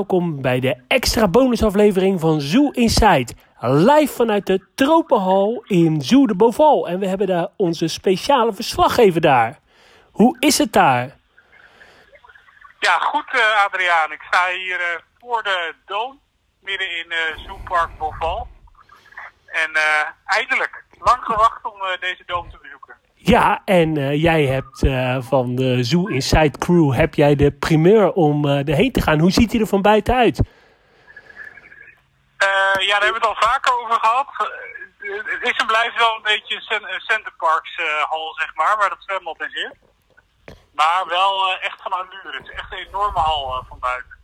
welkom bij de extra bonusaflevering van Zoo Inside. Live vanuit de Tropenhal in Zoo de Boval. En we hebben daar onze speciale verslaggever daar. Hoe is het daar? Ja, goed uh, Adriaan. Ik sta hier uh, voor de Doom, midden in uh, Zoopark Boval. En eindelijk, lang gewacht om deze Doom te bezoeken. Ja, en uh, jij hebt uh, van de Zoo Inside Crew heb jij de primeur om uh, erheen te gaan. Hoe ziet hij er van buiten uit? ja, daar hebben we het al vaker over gehad. het is en blijft wel een beetje een hal, zeg maar, waar het zwembad in zit. Maar wel echt van allure. Het is echt een enorme hal van buiten.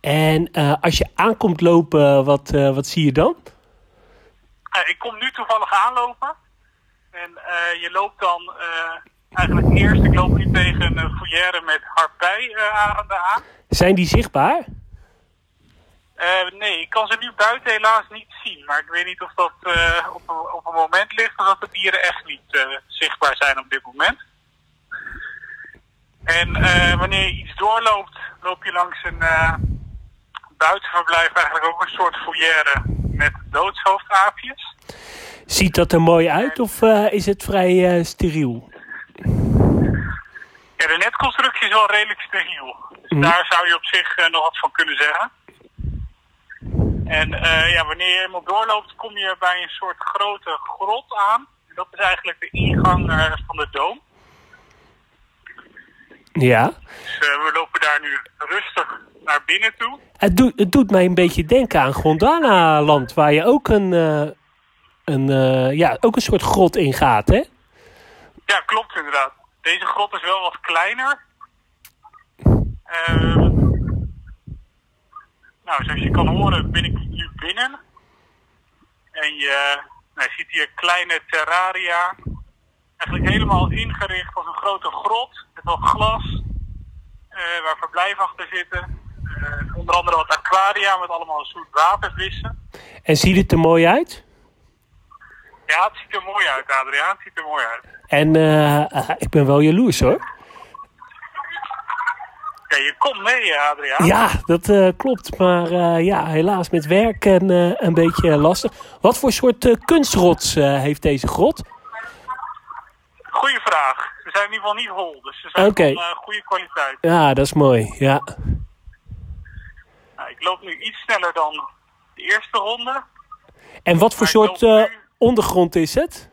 En als je aankomt lopen, wat, wat zie je dan? ik kom nu toevallig aanlopen. En uh, je loopt dan uh, eigenlijk eerst, ik loop nu tegen een foyer met harpijarenden uh, aan. Zijn die zichtbaar? nee, ik kan ze nu buiten helaas niet zien. Maar ik weet niet of dat op, een, op een moment ligt of dat de dieren echt niet zichtbaar zijn op dit moment. En wanneer je iets doorloopt, loop je langs een buitenverblijf eigenlijk ook een soort foyer met doodshoofdaapjes. Ziet dat er mooi uit of uh, is het vrij uh, steriel? Ja, de netconstructie is wel redelijk steriel. Dus mm. daar zou je op zich uh, nog wat van kunnen zeggen. En ja, wanneer je helemaal doorloopt, kom je bij een soort grote grot aan. Dat is eigenlijk de ingang van de doom. Ja. Dus we lopen daar nu rustig naar binnen toe. Het, doet het doet mij een beetje denken aan Gondwana-land, waar je ook een, een, uh, ja, ook een soort grot ingaat, hè? Ja, klopt inderdaad. Deze grot is wel wat kleiner. Uh, nou, zoals je kan horen ben ik nu binnen. En je, nou, je ziet hier kleine terraria. Eigenlijk helemaal ingericht als een grote grot. Met wat glas. Uh, waar verblijf achter zitten. Uh, onder andere wat aquaria met allemaal soort watervissen. En ziet het er mooi uit? Ja, het ziet er mooi uit, Adriaan. Het ziet er mooi uit. En uh, ik ben wel jaloers, hoor. Ja, je komt mee, Adriaan. Ja, dat uh, klopt. Maar uh, ja, helaas met werk en een beetje lastig. Wat voor soort kunstrots heeft deze grot? Goeie vraag. Ze zijn in ieder geval niet hol, dus ze zijn okay. van goede kwaliteit. Ja, dat is mooi, ja. Nou, ik loop nu iets sneller dan de eerste ronde. En wat voor soort nu ondergrond is het?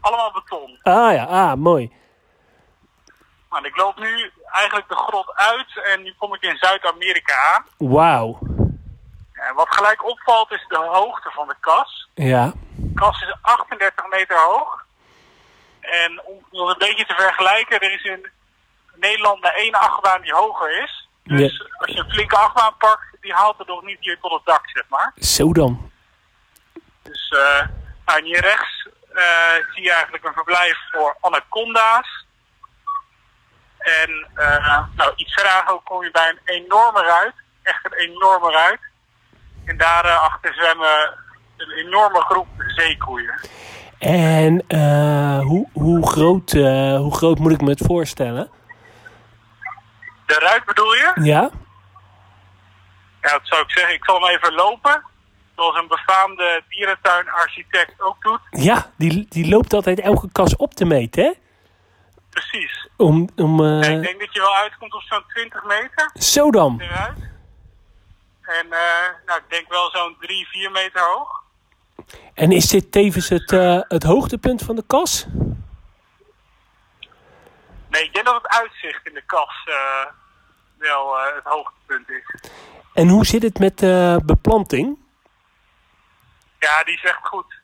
Allemaal beton. Ah ja, ah, mooi. Nou, ik loop nu eigenlijk de grot uit en nu kom ik in Zuid-Amerika aan. Wauw. En wat gelijk opvalt is de hoogte van de kas. Ja. De kas is 38 meter hoog. En om het een beetje te vergelijken, er is in Nederland maar één achtbaan die hoger is. Dus ja. als je een flinke achtbaan pakt, die haalt het nog niet hier tot het dak, zeg maar. Zo dan. Dus uh, nou, hier rechts uh, zie je eigenlijk een verblijf voor anaconda's. En uh, nou, iets verder kom je bij een enorme ruit. Echt een enorme ruit. En daarachter zwemmen een enorme groep zeekoeien. En hoe, hoe, groot, hoe groot moet ik me het voorstellen? De ruit bedoel je? Ja. Ja, dat zou ik zeggen. Ik zal hem even lopen zoals een befaamde dierentuinarchitect ook doet. Ja, die, die loopt altijd elke kas op te meten, hè? Precies. Om, om, uh... ja, ik denk dat je wel uitkomt op zo'n 20 meter. Zo dan. Eruit. En uh, nou, ik denk wel zo'n 3, 4 meter hoog. En is dit tevens het, uh, het hoogtepunt van de kas? Nee, ik denk dat het uitzicht in de kas wel het hoogtepunt is. En hoe zit het met de beplanting? Ja, die is echt goed.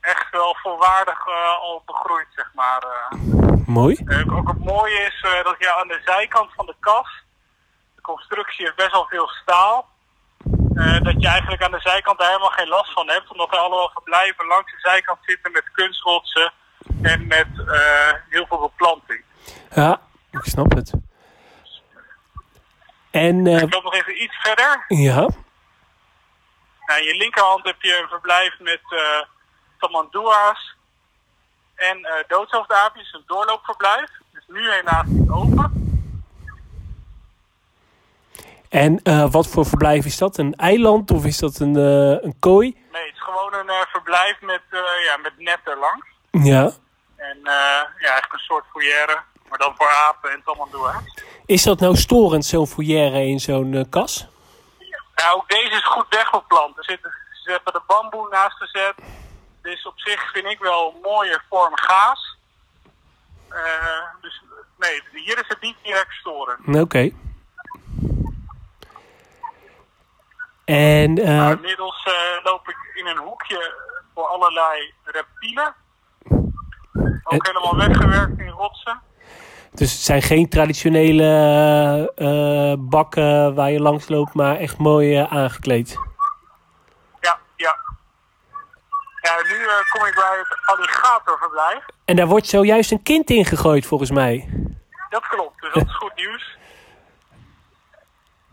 Echt wel volwaardig uh, al begroeid, zeg maar. Uh. Mooi. Uh, ook het mooie is dat je aan de zijkant van de kas, de constructie heeft best wel veel staal. dat je eigenlijk aan de zijkant daar helemaal geen last van hebt, omdat er allemaal verblijven langs de zijkant zitten met kunstrotsen en met heel veel beplanting. Ja, ik snap het. En, ik loop nog even iets verder. Ja. Nou, in je linkerhand heb je een verblijf met uh, tamandua's en uh, een doorloopverblijf. Dus nu helaas niet open. En eh, wat voor verblijf is dat? Een eiland of is dat een, een kooi? Nee, het is gewoon een verblijf met, ja, met net erlangs. Ja. En ja, eigenlijk een soort foyer, maar dan voor apen en tamandoa. Is dat nou storend, zo'n foyer in zo'n kas? Ja, ook deze is goed weggeplant. Er zitten, ze hebben de bamboe naast gezet. Dus op zich vind ik wel een mooie vorm gaas. Eh, dus nee, hier is het niet direct storen. Oké. En Maar inmiddels eh, loop ik in een hoekje voor allerlei reptielen. Ook helemaal weggewerkt in rotsen. Dus het zijn geen traditionele eh, bakken waar je langs loopt, maar echt mooi eh, aangekleed. Ja, ja. Ja, nu eh, kom ik bij het alligatorverblijf. En daar wordt zojuist een kind in gegooid, volgens mij. Dat klopt, dus dat is goed nieuws.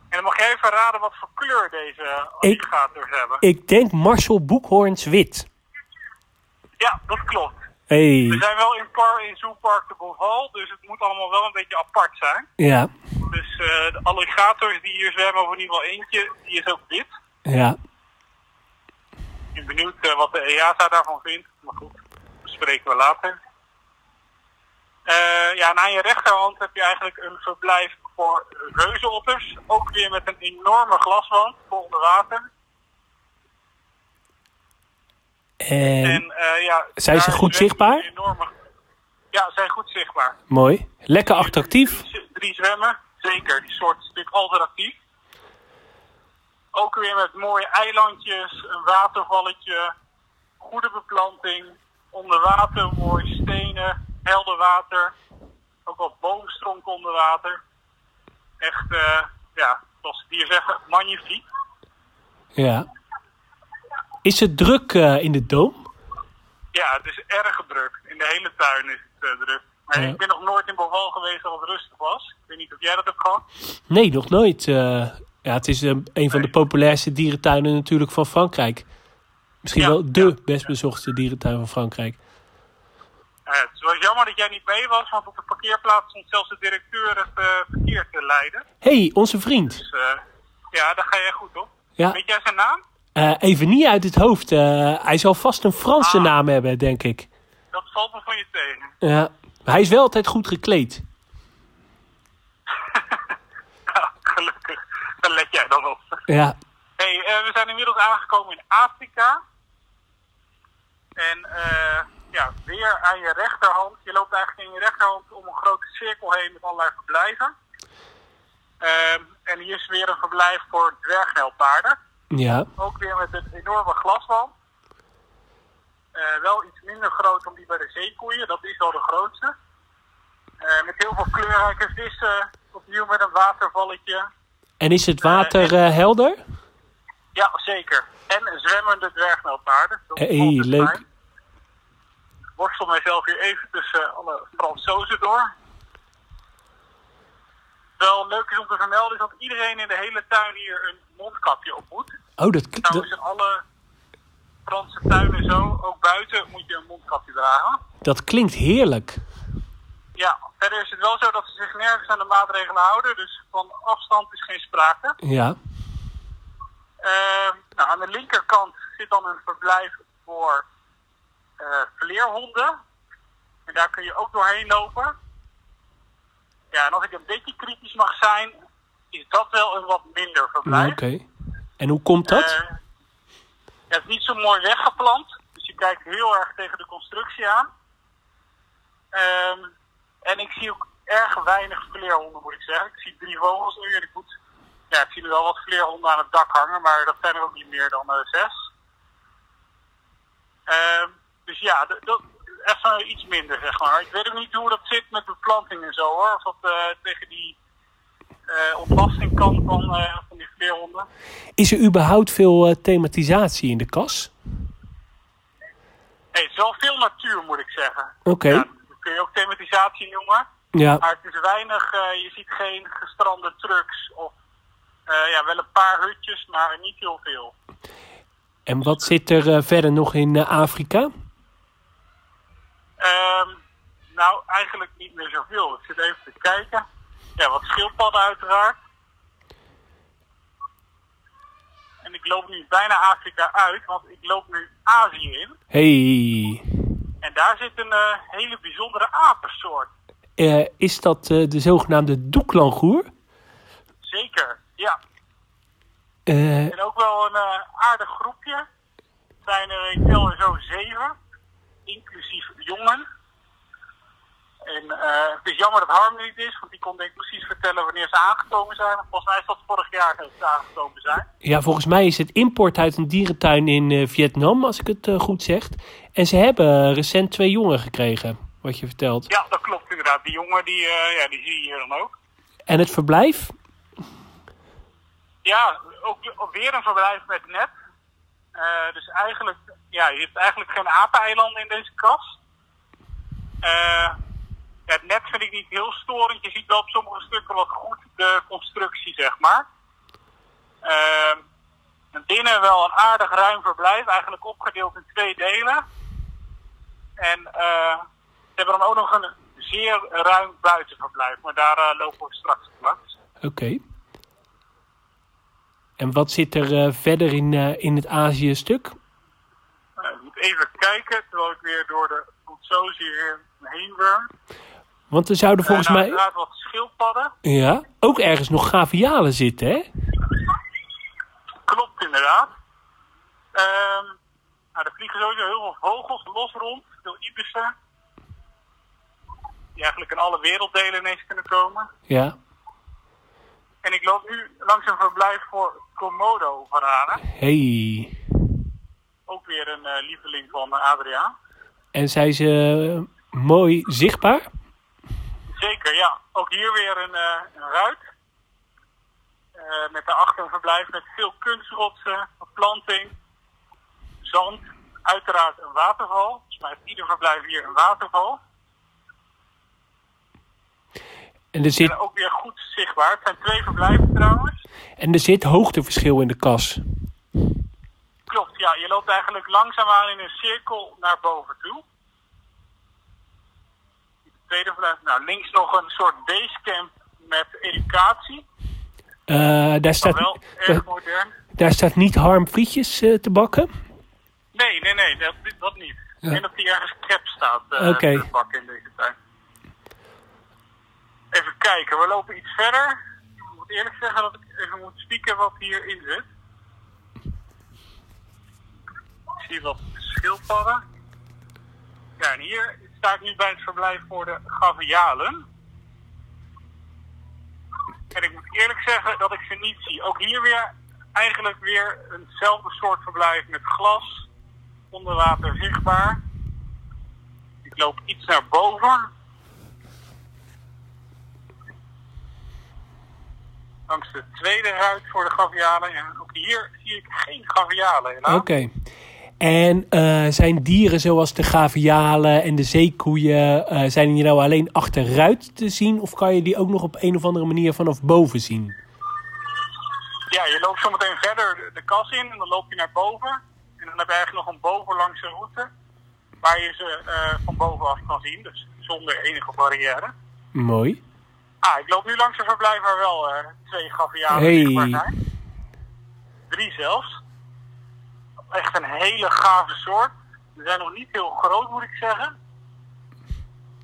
En dan mag jij even raden wat voor kleur deze alligators hebben. Ik denk Marcel Boekhoorns wit. Ja, dat klopt. Hey. We zijn wel in, par, in Zoopark de Beauval, dus het moet allemaal wel een beetje apart zijn. Ja. Dus eh, de alligators die hier zwemmen, of in ieder geval eentje, die is ook wit. Ja. Ik ben benieuwd eh, wat de EASA daarvan vindt. Maar goed, dat bespreken we later. Eh, ja, en aan je rechterhand heb je eigenlijk een verblijf voor reuzenotters. Ook weer met een enorme glaswand voor onder water. En En, eh, ja, Zijn ze goed zichtbaar? Enorme... Ja, ze zijn goed zichtbaar. mooi. Lekker attractief. Drie, drie zwemmen, zeker. Die soort is natuurlijk alternatief. Ook weer met mooie eilandjes, een watervalletje, goede beplanting, onder water mooi stenen, helder water, ook wat boomstronk onder water. Echt, eh, ja, zoals die hier zeggen, magnifiek. Ja. Is het druk eh, in de doom? Ja, het is erg druk. In de hele tuin is het eh, druk. Maar ik ben nog nooit in Boval geweest dat het rustig was. Ik weet niet of jij dat hebt gehad. Nee, nog nooit. eh. ja, het is een van de populairste dierentuinen natuurlijk van Frankrijk. Misschien Ja, wel de ja, best bezochte dierentuin van Frankrijk. Eh, het was jammer dat jij niet mee was, want op de parkeerplaats stond zelfs de directeur het verkeer te leiden. hey, onze vriend. Dus ja, daar ga jij goed op. Weet jij zijn naam? Eh, even niet uit het hoofd. eh, hij zal vast een Franse Ah. naam hebben, denk ik. Dat valt me van je tegen. Ja. Maar hij is wel altijd goed gekleed. Ja, gelukkig. Daar let jij dan op. Ja. Hey, eh, we zijn inmiddels aangekomen in Afrika. En ja, weer aan je rechterhand. Je loopt eigenlijk in je rechterhand om een grote cirkel heen met allerlei verblijven. Ehm, en hier is weer een verblijf voor dwergnelpaarden. Ja. Ook weer met een enorme glaswand. Eh, wel iets minder groot dan die bij de zeekoeien, dat is wel de grootste. Eh, met heel veel kleurrijke vissen, opnieuw met een watervalletje. En is het water eh, helder? Ja, zeker. En zwemmende is Hey, leuk. Ik Worstel mijzelf hier even tussen alle Fransozen door. Wel leuk is om te vermelden is dat iedereen in de hele tuin hier een mondkapje op moet. Oh, dat, dat, Trouwens in alle Franse tuinen zo, ook buiten moet je een mondkapje dragen. dat klinkt heerlijk. Ja, verder is het wel zo dat ze zich nergens aan de maatregelen houden, dus van afstand is geen sprake. Ja. Ehm, nou, aan de linkerkant zit dan een verblijf voor eh vleerhonden. En daar kun je ook doorheen lopen. Ja, en als ik een beetje kritisch mag zijn, is dat wel een wat minder verblijf. Oké. En hoe komt dat? Eh, het is niet zo mooi weggeplant. Dus je kijkt heel erg tegen de constructie aan. Ehm, en ik zie ook erg weinig vleerhonden, moet ik zeggen. Ik zie drie vogels nu en ik moet... Ja, ik zie er wel wat vleerhonden aan het dak hangen, maar dat zijn er ook niet meer dan eh, zes. Ehm, dus ja, dat even iets minder, zeg maar. Ik weet ook niet hoe dat zit met beplanting en zo, hoor. Of dat eh, tegen die eh, ontlasting kan van, eh, van die vleerhonden. Is er überhaupt veel thematisatie in de kas? Nee, het is wel veel natuur, moet ik zeggen. Oké. Ja, dat kun je ook thematisatie noemen. Ja. Maar het is weinig, je ziet geen gestrande trucks of ja, wel een paar hutjes, maar niet heel veel. En wat zit er verder nog in Afrika? Ehm, nou, eigenlijk niet meer zoveel. Ik zit even te kijken. Ja, wat schildpadden uiteraard. loop nu bijna Afrika uit, want ik loop nu Azië in. Hey. En daar zit een eh, hele bijzondere apensoort. Eh, is dat eh, de zogenaamde doeklangoer? Zeker, ja. En ook wel een aardig groepje. Het zijn er, ik tel er zo zeven, inclusief jongen. En eh, het is jammer dat Harm niet is, want die kon denk ik precies vertellen wanneer ze aangekomen zijn. Volgens mij is dat vorig jaar dat ze aangekomen zijn. ja, volgens mij is het import uit een dierentuin in eh, Vietnam, als ik het eh, goed zeg. En ze hebben recent twee jongen gekregen, wat je vertelt. Ja, dat klopt inderdaad. Die jongen, die, ja, die zie je hier dan ook. En het verblijf? Ja, ook, ook weer een verblijf met net. Eh, dus eigenlijk, ja, je hebt eigenlijk geen apeneilanden in deze kast. Eh, het net vind ik niet heel storend. Je ziet wel op sommige stukken wat goed de constructie, zeg maar. En binnen wel een aardig ruim verblijf, eigenlijk opgedeeld in twee delen. En eh, ze hebben dan ook nog een zeer ruim buitenverblijf, maar daar lopen we straks langs. Oké. En wat zit er eh, verder in, eh, in het Azië-stuk? Eh, ik moet even kijken, terwijl ik weer door de hier heen wurm. Want er zouden volgens Eh, nou, mij Inderdaad wat schildpadden. ja, ook ergens nog gavialen zitten, hè? Klopt inderdaad. Nou, er vliegen sowieso heel veel vogels los rond. Veel ibissen. Die eigenlijk in alle werelddelen ineens kunnen komen. Ja. En ik loop nu langs een verblijf voor Komodo varanen. Hey. Ook weer een eh, lieveling van eh, Adriaan. En zijn ze eh, mooi zichtbaar? Zeker, ja. Ook hier weer een, een ruit. Met daarachter een verblijf met veel kunstrotsen, planting, zand. Uiteraard een waterval. Volgens mij heeft ieder verblijf hier een waterval. En er zit, En ook weer goed zichtbaar. Het zijn twee verblijven trouwens. en er zit hoogteverschil in de kas. Klopt, ja. Je loopt eigenlijk langzaamaan in een cirkel naar boven toe. Tweede verblijf. Nou, links nog een soort basecamp met educatie. Eh, daar, staat, wel daar, erg modern. daar staat niet harm frietjes eh, te bakken. Nee, nee, nee, dat, dat niet. Ja. Ik denk dat die ergens crep staat eh te bakken in deze tuin. Even kijken, we lopen iets verder. Ik moet eerlijk zeggen dat ik even moet spieken wat hierin zit. Ik zie wat schildpadden. Ja, en hier sta ik nu bij het verblijf voor de gavialen. En ik moet eerlijk zeggen dat ik ze niet zie. Ook hier weer eigenlijk weer eenzelfde soort verblijf met glas onder water zichtbaar. Ik loop iets naar boven. Langs de tweede ruit voor de gavialen. En ook hier zie ik geen gavialen. Oké. En eh, zijn dieren zoals de gavialen en de zeekoeien, eh, zijn die nou alleen achteruit te zien? Of kan je die ook nog op een of andere manier vanaf boven zien? Ja, je loopt zometeen verder de, kas in en dan loop je naar boven. En dan heb je eigenlijk nog een bovenlangse route. Waar je ze eh, van bovenaf kan zien, dus zonder enige barrière. Mooi. Ah, ik loop nu langs een verblijf waar wel eh, twee gavialen Hey. zichtbaar zijn. Drie zelfs. Echt een hele gave soort. Ze zijn nog niet heel groot, moet ik zeggen.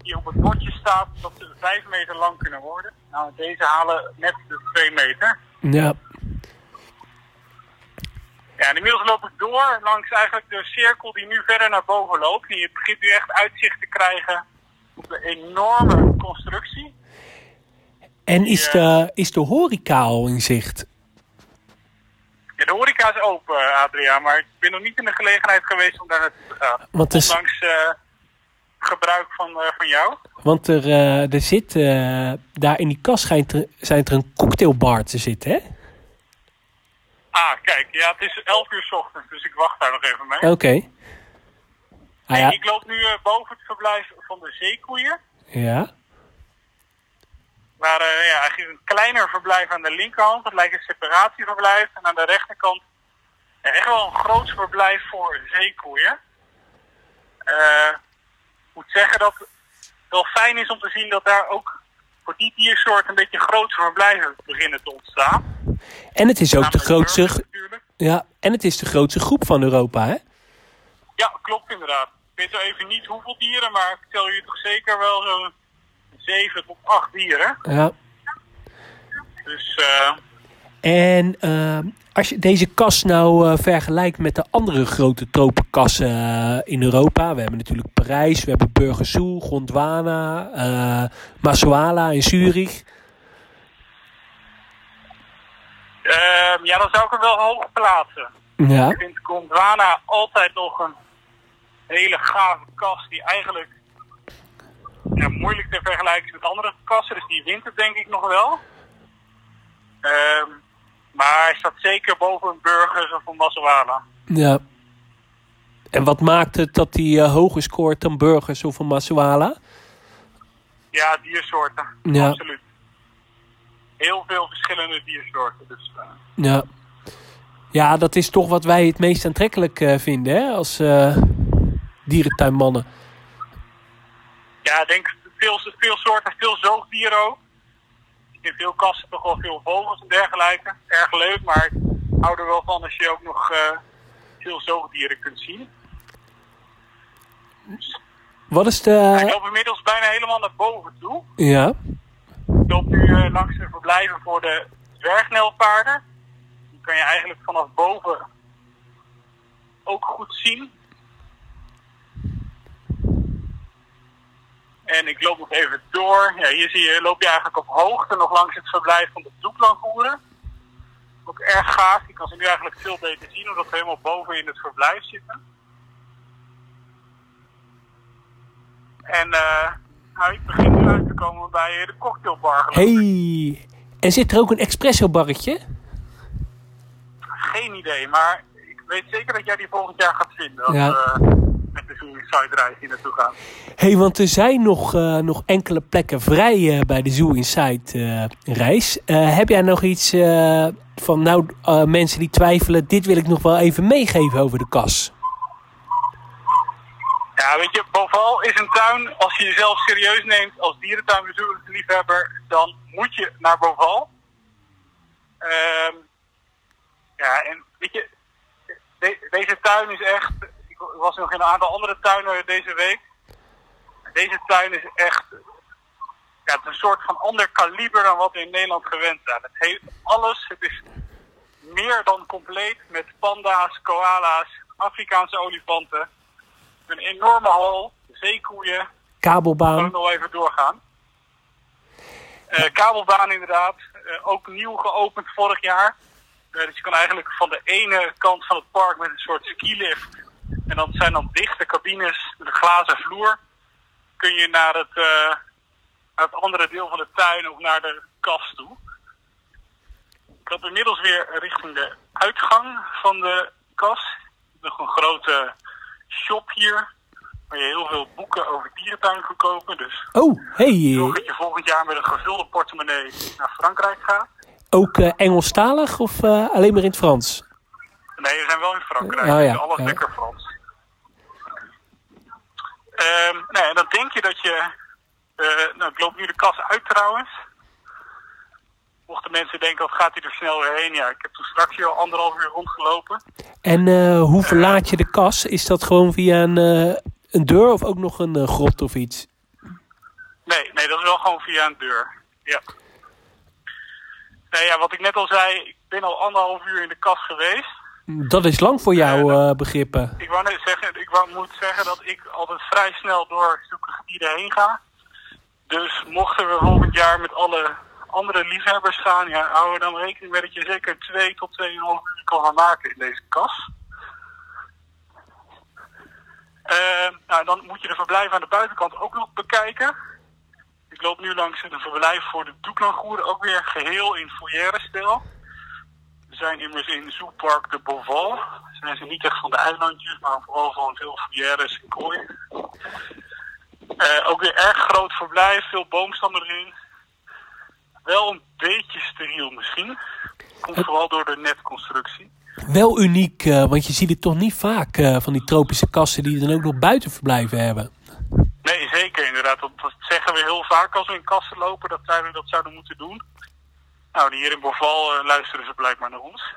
Hier op het bordje staat dat ze vijf meter lang kunnen worden. Nou, deze halen net de twee meter. Ja. Ja, en inmiddels loop ik door langs eigenlijk de cirkel die nu verder naar boven loopt. En je begint nu echt uitzicht te krijgen op de enorme constructie. En is de, is de horeca al in zicht? Ja, de horeca is open, Adriaan, maar ik ben nog niet in de gelegenheid geweest om daar naartoe te gaan. Want Ondanks eh, gebruik van, eh, van jou. want er, eh, er zit, eh, daar in die kas schijnt er, zijn er een cocktailbar te zitten, hè? Ah, kijk, ja, het is 11 uur 's ochtends, dus ik wacht daar nog even mee. Oké. Ah Hey, ja. Ik loop nu eh, boven het verblijf van de zeekoeien. Ja. Waar eh, ja, eigenlijk een kleiner verblijf aan de linkerhand. Dat lijkt een separatieverblijf. En aan de rechterkant ja, echt wel een groot verblijf voor zeekoeien. Eh, Ik moet zeggen dat het wel fijn is om te zien dat daar ook voor die diersoort een beetje grotere verblijven beginnen te ontstaan. En het is ook de grootste, burgers ja, En het is de grootste groep van Europa, hè? Ja, klopt inderdaad. Ik weet zo even niet hoeveel dieren, maar ik tel je toch zeker wel zo'n 7 tot 8 dieren. Ja. Dus eh, En eh, als je deze kas nou eh, vergelijkt met de andere grote tropenkassen in Europa. We hebben natuurlijk Parijs, we hebben Burgersoe, Gondwana, eh Massoala en Zurich. ehm, ja, dan zou ik hem wel hoog plaatsen. Ja. Ik vind Gondwana altijd nog een hele gave kast die eigenlijk ja, moeilijk te vergelijken met andere kassen. Dus die wint het denk ik nog wel. Ehm, maar hij staat zeker boven een Burgers of een ja. En wat maakt het dat hij eh, hoger scoort dan Burgers of een? Ja, diersoorten. Ja. Absoluut. Heel veel verschillende diersoorten. Dus, eh, Ja. Ja, dat is toch wat wij het meest aantrekkelijk eh, vinden, hè? Als dierentuinmannen. Ja, ik denk veel, veel soorten, veel zoogdieren ook. In veel kassen toch wel veel vogels en dergelijke. Erg leuk, maar ik hou er wel van als je ook nog eh, veel zoogdieren kunt zien. Wat is Ik de... loop inmiddels bijna helemaal naar boven toe. Ja. Ik loop nu eh, langs de verblijven voor de dwergnelpaarden. Die kan je eigenlijk vanaf boven ook goed zien. En ik loop nog even door. Ja, hier zie je, loop je eigenlijk op hoogte nog langs het verblijf van de doeklangoeren. Ook erg gaaf. Je kan ze nu eigenlijk veel beter zien omdat we helemaal boven in het verblijf zitten. En eh nou, ik begin nu uit te komen bij de cocktailbar. Hey. En zit er ook een espresso barretje? Geen idee, maar ik weet zeker dat jij die volgend jaar gaat vinden. Ja. we met de reis hier naartoe gaan. hey, want er zijn nog, eh, nog enkele plekken vrij eh, bij de Zoo Inside eh, reis. Heb jij nog iets van, nou, mensen die twijfelen, dit wil ik nog wel even meegeven over de kas? Ja, weet je, Boval is een tuin, als je jezelf serieus neemt als dierentuinbezoekersliefhebber, dan moet je naar Boval. Ehm ja, en weet je, de- deze tuin is echt, was nog in een aantal andere tuinen deze week. Deze tuin is echt, ja, het is een soort van ander kaliber dan wat we in Nederland gewend zijn. Het heeft alles, het is meer dan compleet met panda's, koala's, Afrikaanse olifanten. Een enorme hal, zeekoeien, Kabelbaan? nog even doorgaan. Eh, kabelbaan inderdaad, eh, ook nieuw geopend vorig jaar. Eh, dus je kan eigenlijk van de ene kant van het park met een soort skilift. En dat zijn dan dichte cabines met een glazen vloer. Kun je naar het, eh, naar het andere deel van de tuin of naar de kast toe. Ik loop inmiddels weer richting de uitgang van de kas. Nog een grote shop hier. Waar je heel veel boeken over dierentuin kan kopen. Dus Oh, hey. zorg dat je volgend jaar met een gevulde portemonnee naar Frankrijk gaat. Ook eh, Engelstalig of eh, alleen maar in het Frans? Nee, we zijn wel in Frankrijk. Oh ja, alles ja. lekker Frans. Ehm nee, en dan denk je dat je... eh, nou, ik loop nu de kas uit trouwens. Mochten mensen denken, wat gaat hij er snel weer heen? Ja, ik heb toen straks hier al anderhalf uur rondgelopen. En eh, hoe verlaat je de kas? Is dat gewoon via een, eh, een deur of ook nog een grot of iets? Nee, nee, dat is wel gewoon via een deur. Ja. Nee, ja, wat ik net al zei, ik ben al anderhalf uur in de kas geweest. Dat is lang voor jouw eh, begrippen. Ik wou net zeggen, ik wou, moet zeggen dat ik altijd vrij snel door zulke gebieden heen ga. Dus mochten we volgend jaar met alle andere liefhebbers gaan, ja, houden we dan rekening met dat je zeker twee tot tweeënhalf uur kan gaan maken in deze kas. Eh, nou, dan moet je de verblijven aan de buitenkant ook nog bekijken. Ik loop nu langs een verblijf voor de Doeklangoeren, ook weer geheel in foyer-stijl. We zijn immers in Zoopark de Beauval. Zijn ze niet echt van de eilandjes, maar vooral van veel foyeres en kooien. Eh, ook weer erg groot verblijf, veel boomstammen erin. Wel een beetje steriel misschien. Komt vooral door de netconstructie. Wel uniek, eh, want je ziet het toch niet vaak eh, van die tropische kassen die dan ook nog buitenverblijven hebben. Nee, zeker inderdaad. Dat, dat zeggen we heel vaak als we in kassen lopen, dat wij dat zouden moeten doen. Nou, hier in Boval eh, luisteren ze blijkbaar naar ons.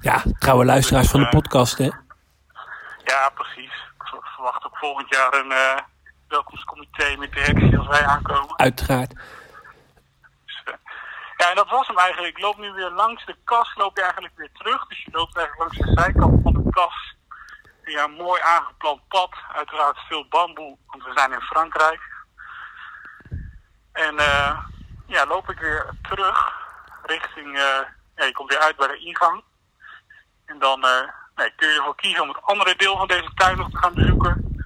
Ja, trouwe luisteraars van de podcast, hè? Ja, precies. Ik ver- verwacht ook volgend jaar een eh, welkomstcomité met directie als wij aankomen. Uiteraard. Dus, eh, ja, en dat was hem eigenlijk. Ik loop nu weer langs de kas, loop je eigenlijk weer terug. Dus je loopt eigenlijk langs de zijkant van de kas. Via een mooi aangeplant pad. Uiteraard veel bamboe, want we zijn in Frankrijk. En eh, ja, loop ik weer terug richting... eh, ja, je komt weer uit bij de ingang. En dan eh, nee, kun je ervoor kiezen om het andere deel van deze tuin nog te gaan bezoeken.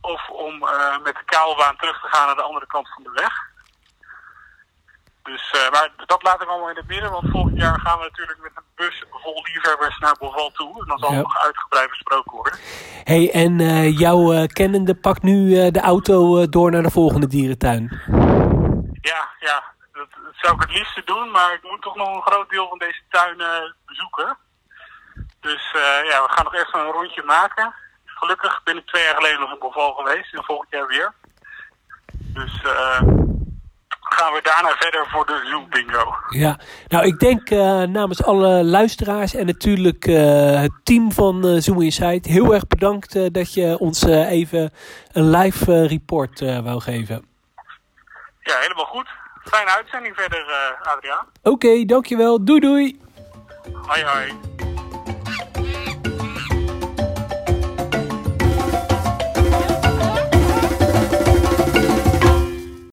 Of om eh, met de kabelbaan terug te gaan naar de andere kant van de weg. Dus, maar dat laat ik allemaal in het midden, want volgend jaar gaan we natuurlijk met een bus vol liefhebbers naar Boval toe. En dan zal Ja. nog uitgebreid besproken worden. hey, en eh, jouw kennende pakt nu de auto door naar de volgende dierentuin. Ja, ja, dat, dat zou ik het liefste doen, maar ik moet toch nog een groot deel van deze tuin eh, bezoeken. Dus eh, ja, we gaan nog even een rondje maken. Gelukkig ben ik twee jaar geleden nog in Boval geweest en volgend jaar weer. Dus eh, gaan we daarna verder voor de Zoo Bingo. Ja, nou ik denk namens alle luisteraars en natuurlijk het team van eh Zoom Insight heel erg bedankt dat je ons even een live report wou geven. Ja, helemaal goed. Fijne uitzending verder, eh Adriaan. Oké, dankjewel. Doei doei. Hoi hoi.